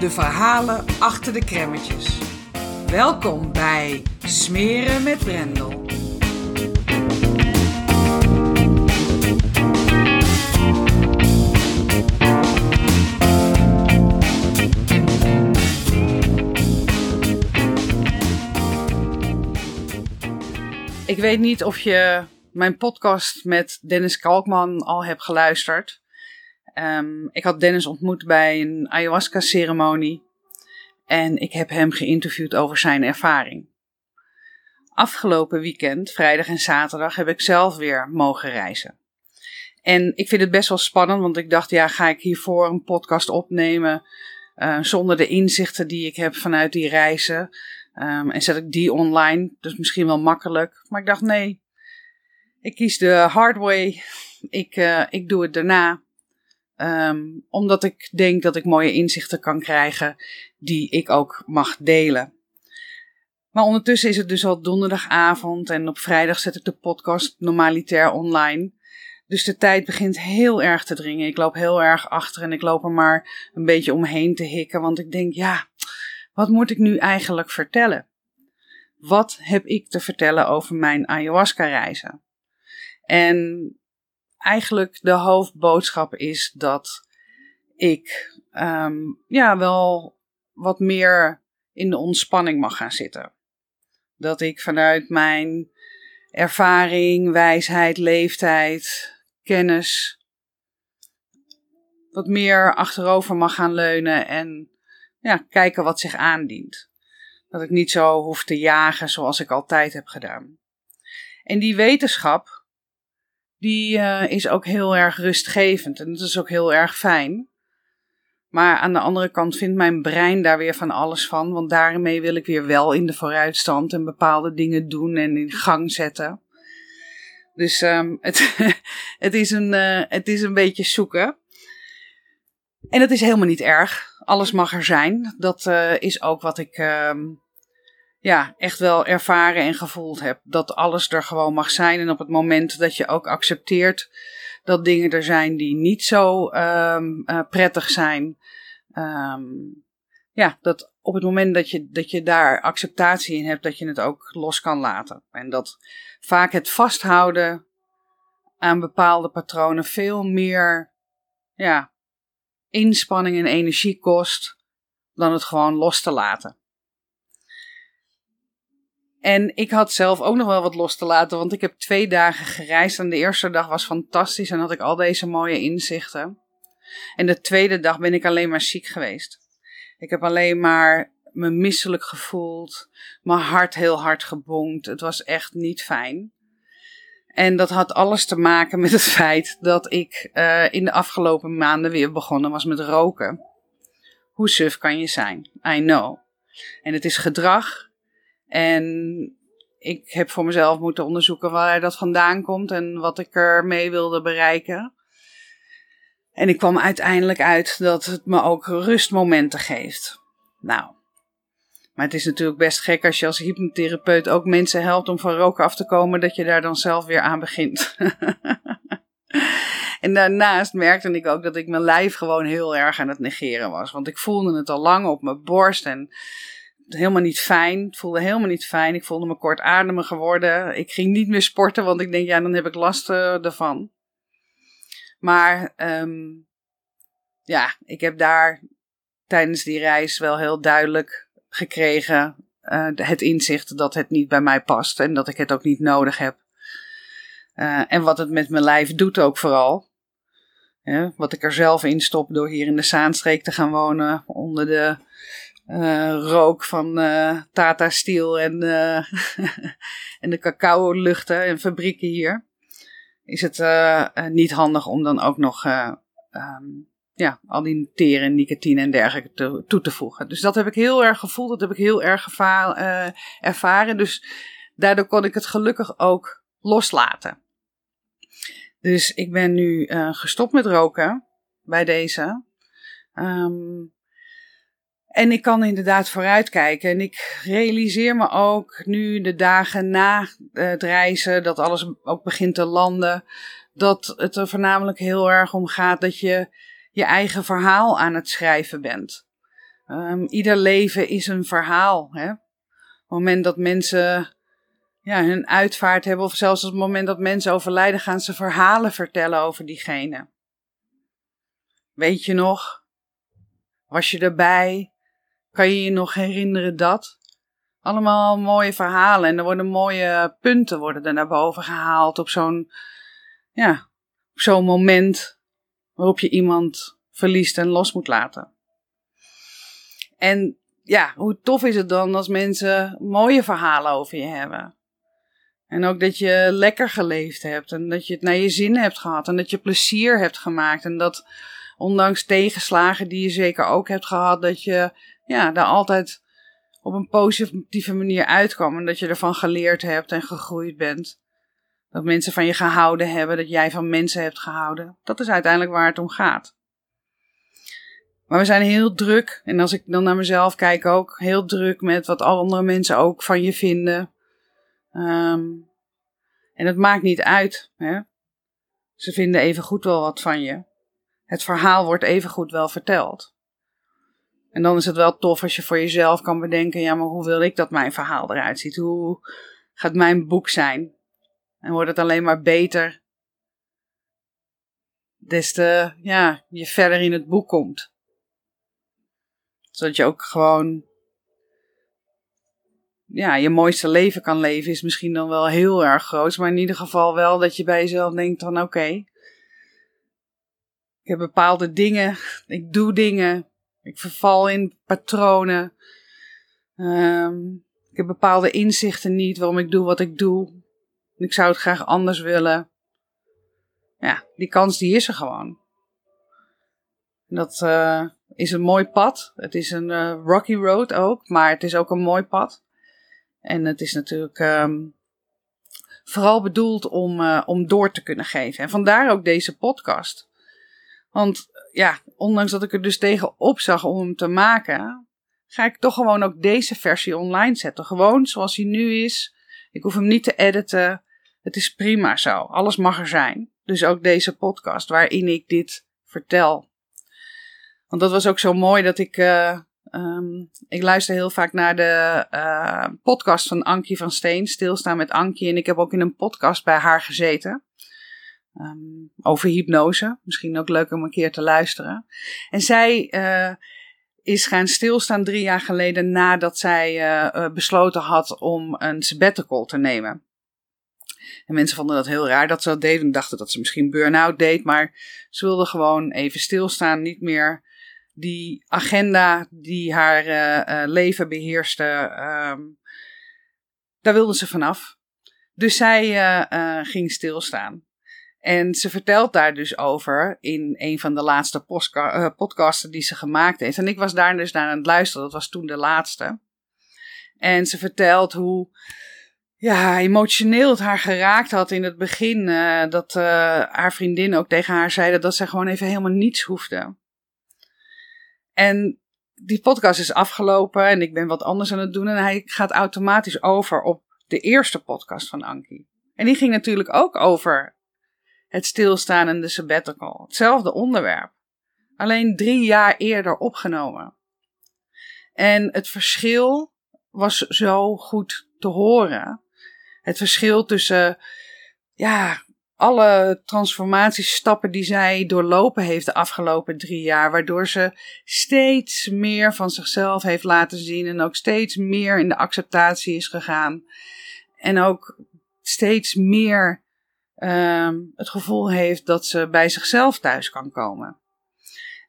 de verhalen achter de kremmetjes. Welkom bij Smeren met Brendel. Ik weet niet of je mijn podcast met Dennis Kalkman al hebt geluisterd. Um, ik had Dennis ontmoet bij een ayahuasca-ceremonie en ik heb hem geïnterviewd over zijn ervaring. Afgelopen weekend, vrijdag en zaterdag, heb ik zelf weer mogen reizen. En ik vind het best wel spannend, want ik dacht, ja, ga ik hiervoor een podcast opnemen uh, zonder de inzichten die ik heb vanuit die reizen? Um, en zet ik die online, dus misschien wel makkelijk. Maar ik dacht, nee, ik kies de hard way. Ik, uh, ik doe het daarna. Um, omdat ik denk dat ik mooie inzichten kan krijgen die ik ook mag delen. Maar ondertussen is het dus al donderdagavond en op vrijdag zet ik de podcast normalitair online. Dus de tijd begint heel erg te dringen. Ik loop heel erg achter en ik loop er maar een beetje omheen te hikken. Want ik denk, ja, wat moet ik nu eigenlijk vertellen? Wat heb ik te vertellen over mijn ayahuasca-reizen? En eigenlijk de hoofdboodschap is dat ik um, ja, wel wat meer in de ontspanning mag gaan zitten. Dat ik vanuit mijn ervaring, wijsheid, leeftijd, kennis wat meer achterover mag gaan leunen en ja, kijken wat zich aandient. Dat ik niet zo hoef te jagen zoals ik altijd heb gedaan. En die wetenschap, die uh, is ook heel erg rustgevend en dat is ook heel erg fijn. Maar aan de andere kant vindt mijn brein daar weer van alles van, want daarmee wil ik weer wel in de vooruitstand en bepaalde dingen doen en in gang zetten. Dus um, het, het, is een, uh, het is een beetje zoeken. En dat is helemaal niet erg. Alles mag er zijn. Dat uh, is ook wat ik um, ja, echt wel ervaren en gevoeld heb. Dat alles er gewoon mag zijn. En op het moment dat je ook accepteert dat dingen er zijn die niet zo um, prettig zijn. Um, ja, dat op het moment dat je, dat je daar acceptatie in hebt, dat je het ook los kan laten. En dat vaak het vasthouden aan bepaalde patronen veel meer ja, inspanning en energie kost dan het gewoon los te laten. En ik had zelf ook nog wel wat los te laten, want ik heb twee dagen gereisd. En de eerste dag was fantastisch en had ik al deze mooie inzichten. En de tweede dag ben ik alleen maar ziek geweest. Ik heb alleen maar me misselijk gevoeld, mijn hart heel hard gebonkt. Het was echt niet fijn. En dat had alles te maken met het feit dat ik uh, in de afgelopen maanden weer begonnen was met roken. Hoe suf kan je zijn? I know. En het is gedrag en ik heb voor mezelf moeten onderzoeken waar dat vandaan komt en wat ik ermee wilde bereiken. En ik kwam uiteindelijk uit dat het me ook rustmomenten geeft. Nou, maar het is natuurlijk best gek als je als hypnotherapeut ook mensen helpt om van roken af te komen, dat je daar dan zelf weer aan begint. en daarnaast merkte ik ook dat ik mijn lijf gewoon heel erg aan het negeren was. Want ik voelde het al lang op mijn borst en helemaal niet fijn. Het voelde helemaal niet fijn. Ik voelde me kortademig geworden. Ik ging niet meer sporten, want ik denk, ja, dan heb ik last uh, ervan. Maar um, ja, ik heb daar tijdens die reis wel heel duidelijk gekregen uh, het inzicht dat het niet bij mij past en dat ik het ook niet nodig heb. Uh, en wat het met mijn lijf doet ook vooral. Wat ik er zelf in stop door hier in de Zaanstreek te gaan wonen onder de uh, rook van Tata Steel en, en de cacao luchten en fabrieken hier. Is het niet handig om dan ook nog um, ja, al die teren, en nicotine en dergelijke toe te voegen. Dus dat heb ik heel erg gevoeld, dat heb ik heel erg uh, ervaren. Dus daardoor kon ik het gelukkig ook loslaten. Dus ik ben nu uh, gestopt met roken bij deze. Um, en ik kan inderdaad vooruitkijken. En ik realiseer me ook nu de dagen na het reizen, dat alles ook begint te landen, dat het er voornamelijk heel erg om gaat dat je je eigen verhaal aan het schrijven bent. Um, ieder leven is een verhaal. Hè? Op het moment dat mensen ja, hun uitvaart hebben, of zelfs op het moment dat mensen overlijden, gaan ze verhalen vertellen over diegene. Weet je nog? Was je erbij? Kan je je nog herinneren dat? Allemaal mooie verhalen en er worden mooie punten worden er naar boven gehaald op zo'n ja, zo'n moment waarop je iemand verliest en los moet laten. En ja, hoe tof is het dan als mensen mooie verhalen over je hebben? En ook dat je lekker geleefd hebt en dat je het naar je zin hebt gehad en dat je plezier hebt gemaakt en dat ondanks tegenslagen die je zeker ook hebt gehad, dat je ja, daar altijd op een positieve manier uitkwam en dat je ervan geleerd hebt en gegroeid bent. Dat mensen van je gehouden hebben, dat jij van mensen hebt gehouden. Dat is uiteindelijk waar het om gaat. Maar we zijn heel druk, en als ik dan naar mezelf kijk ook, heel druk met wat andere mensen ook van je vinden. Um, en het maakt niet uit. Hè? Ze vinden even goed wel wat van je. Het verhaal wordt even goed wel verteld. En dan is het wel tof als je voor jezelf kan bedenken: ja, maar hoe wil ik dat mijn verhaal eruit ziet? Hoe gaat mijn boek zijn? En wordt het alleen maar beter des te ja, je verder in het boek komt. Zodat je ook gewoon ja, je mooiste leven kan leven is misschien dan wel heel erg groot. Maar in ieder geval wel dat je bij jezelf denkt van oké. ik heb bepaalde dingen. Ik doe dingen. Ik verval in patronen. Um, ik heb bepaalde inzichten niet waarom ik doe wat ik doe. Ik zou het graag anders willen. Ja, die kans die is er gewoon. Dat uh, is een mooi pad. Het is een uh, rocky road ook, maar het is ook een mooi pad. En het is natuurlijk um, vooral bedoeld om, uh, om door te kunnen geven. En vandaar ook deze podcast. Want ja, ondanks dat ik er dus tegenop zag om hem te maken, ga ik toch gewoon ook deze versie online zetten. Gewoon zoals hij nu is. Ik hoef hem niet te editen. Het is prima zo. Alles mag er zijn. Dus ook deze podcast waarin ik dit vertel. Want dat was ook zo mooi dat ik. Uh, um, ik luister heel vaak naar de uh, podcast van Ankie van Steen, Stilstaan met Ankie. En ik heb ook in een podcast bij haar gezeten. Um, over hypnose. Misschien ook leuk om een keer te luisteren. En zij uh, is gaan stilstaan drie jaar geleden nadat zij uh, besloten had om een sabbatical te nemen. En mensen vonden dat heel raar dat ze dat deed en dachten dat ze misschien burn-out deed. Maar ze wilde gewoon even stilstaan, niet meer die agenda die haar leven beheerste, um, daar wilde ze vanaf. Dus zij ging stilstaan. En ze vertelt daar dus over in een van de laatste podcasten die ze gemaakt heeft. En ik was daar dus naar aan het luisteren, dat was toen de laatste. En ze vertelt hoe ja, emotioneel het haar geraakt had in het begin. Uh, dat uh, haar vriendin ook tegen haar zeiden dat ze gewoon even helemaal niets hoefde. En die podcast is afgelopen en ik ben wat anders aan het doen. En hij gaat automatisch over op de eerste podcast van Anki. En die ging natuurlijk ook over het stilstaan en de sabbatical. Hetzelfde onderwerp. Alleen drie jaar eerder opgenomen. En het verschil was zo goed te horen. Het verschil tussen, ja, alle transformatiestappen die zij doorlopen heeft de afgelopen drie jaar, waardoor ze steeds meer van zichzelf heeft laten zien en ook steeds meer in de acceptatie is gegaan. En ook steeds meer um, het gevoel heeft dat ze bij zichzelf thuis kan komen.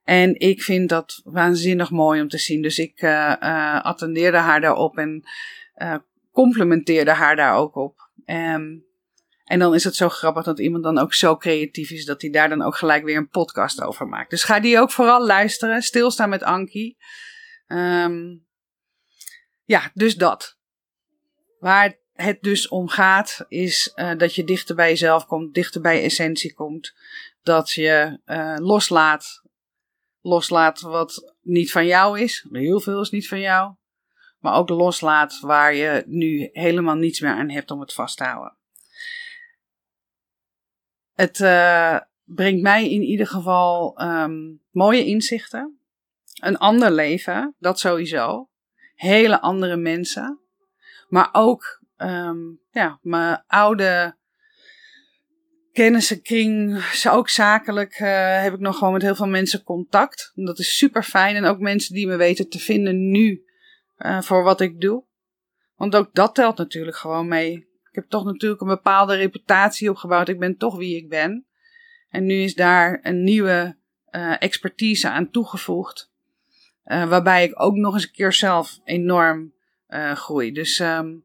En ik vind dat waanzinnig mooi om te zien. Dus ik uh, attendeerde haar daarop en uh, complimenteerde haar daar ook op. Um, en dan is het zo grappig dat iemand dan ook zo creatief is dat hij daar dan ook gelijk weer een podcast over maakt. Dus ga die ook vooral luisteren. Stilstaan met Ankie. Um, ja, dus dat. Waar het dus om gaat, is uh, dat je dichter bij jezelf komt, dichter bij essentie komt. Dat je uh, loslaat. Loslaat wat niet van jou is. Heel veel is niet van jou. Maar ook loslaat waar je nu helemaal niets meer aan hebt om het vast te houden. Het uh, brengt mij in ieder geval um, mooie inzichten. Een ander leven, dat sowieso. Hele andere mensen. Maar ook um, ja, mijn oude kennissenkring, ook zakelijk, uh, heb ik nog gewoon met heel veel mensen contact. Dat is super fijn. En ook mensen die me weten te vinden nu uh, voor wat ik doe. Want ook dat telt natuurlijk gewoon mee. Ik heb toch natuurlijk een bepaalde reputatie opgebouwd. Ik ben toch wie ik ben. En nu is daar een nieuwe uh, expertise aan toegevoegd. Waarbij ik ook nog eens een keer zelf enorm groei. Dus, um,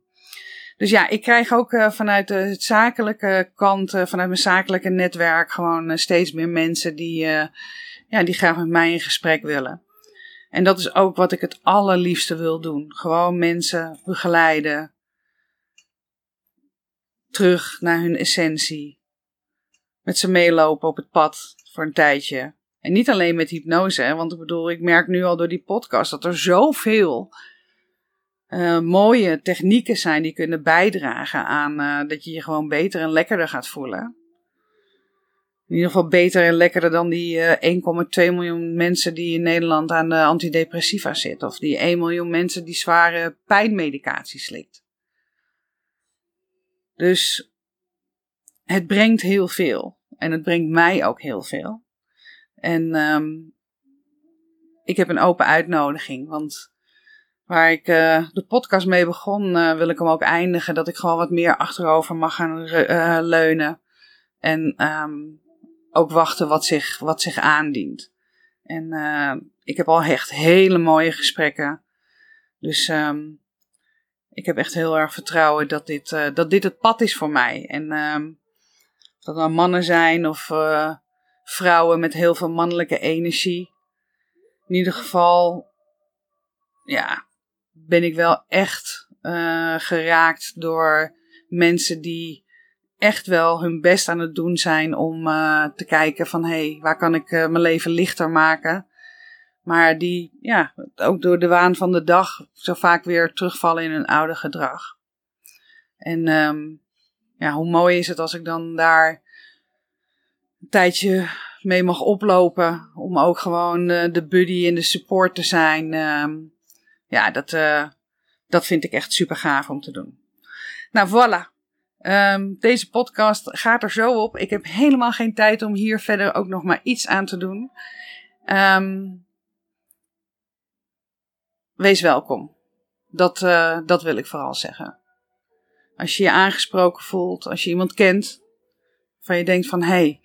dus ja, ik krijg ook vanuit de zakelijke kant, vanuit mijn zakelijke netwerk, gewoon steeds meer mensen die, ja, die graag met mij in gesprek willen. En dat is ook wat ik het allerliefste wil doen. Gewoon mensen begeleiden, terug naar hun essentie. Met ze meelopen op het pad voor een tijdje. En niet alleen met hypnose, hè, want ik bedoel, ik merk nu al door die podcast dat er zoveel uh, mooie technieken zijn die kunnen bijdragen aan uh, dat je je gewoon beter en lekkerder gaat voelen. In ieder geval beter en lekkerder dan die eh, 1,2 miljoen mensen die in Nederland aan de antidepressiva zitten. Of die 1 miljoen mensen die zware pijnmedicatie slikt. Dus het brengt heel veel. En het brengt mij ook heel veel. En um, ik heb een open uitnodiging. Want waar ik uh, de podcast mee begon, uh, wil ik hem ook eindigen. Dat ik gewoon wat meer achterover mag gaan uh, leunen. En um, ook wachten wat zich, wat zich aandient. En ik heb al echt hele mooie gesprekken. Dus um, ik heb echt heel erg vertrouwen dat dit, dat dit het pad is voor mij. En of dat nou mannen zijn of vrouwen met heel veel mannelijke energie. In ieder geval, ja, ben ik wel echt uh, geraakt door mensen die echt wel hun best aan het doen zijn om te kijken van hé, hey, waar kan ik mijn leven lichter maken? Maar die ja, ook door de waan van de dag zo vaak weer terugvallen in hun oude gedrag. En um, ja, hoe mooi is het als ik dan daar een tijdje mee mag oplopen. Om ook gewoon de buddy en de support te zijn. Um, ja, dat, uh, dat vind ik echt super gaaf om te doen. Nou, voilà. Um, deze podcast gaat er zo op. Ik heb helemaal geen tijd om hier verder ook nog maar iets aan te doen. Um, wees welkom. Dat, uh, dat wil ik vooral zeggen. Als je je aangesproken voelt, als je iemand kent, van je denkt van hé, hey,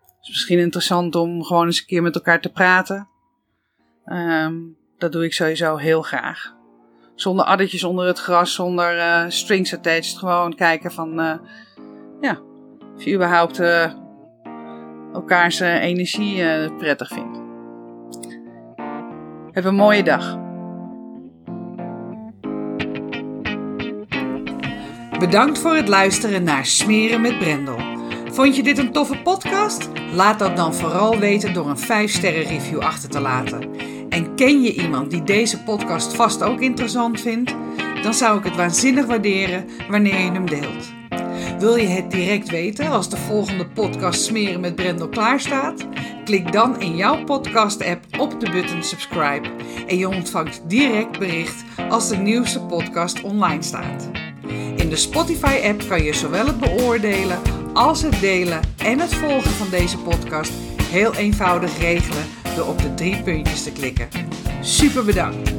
het is misschien interessant om gewoon eens een keer met elkaar te praten. Um, dat doe ik sowieso heel graag. Zonder addertjes onder het gras, zonder uh, strings attached. Gewoon kijken van, uh, ja, of je überhaupt uh, elkaars energie prettig vindt. Heb een mooie dag. Bedankt voor het luisteren naar Smeren met Brendel. Vond je dit een toffe podcast? Laat dat dan vooral weten door een 5-sterren review achter te laten. En ken je iemand die deze podcast vast ook interessant vindt? Dan zou ik het waanzinnig waarderen wanneer je hem deelt. Wil je het direct weten als de volgende podcast Smeren met Brendel klaar staat? Klik dan in jouw podcast-app op de button subscribe en je ontvangt direct bericht als de nieuwste podcast online staat. In de Spotify-app kan je zowel het beoordelen als het delen en het volgen van deze podcast heel eenvoudig regelen door op de drie puntjes te klikken. Super bedankt!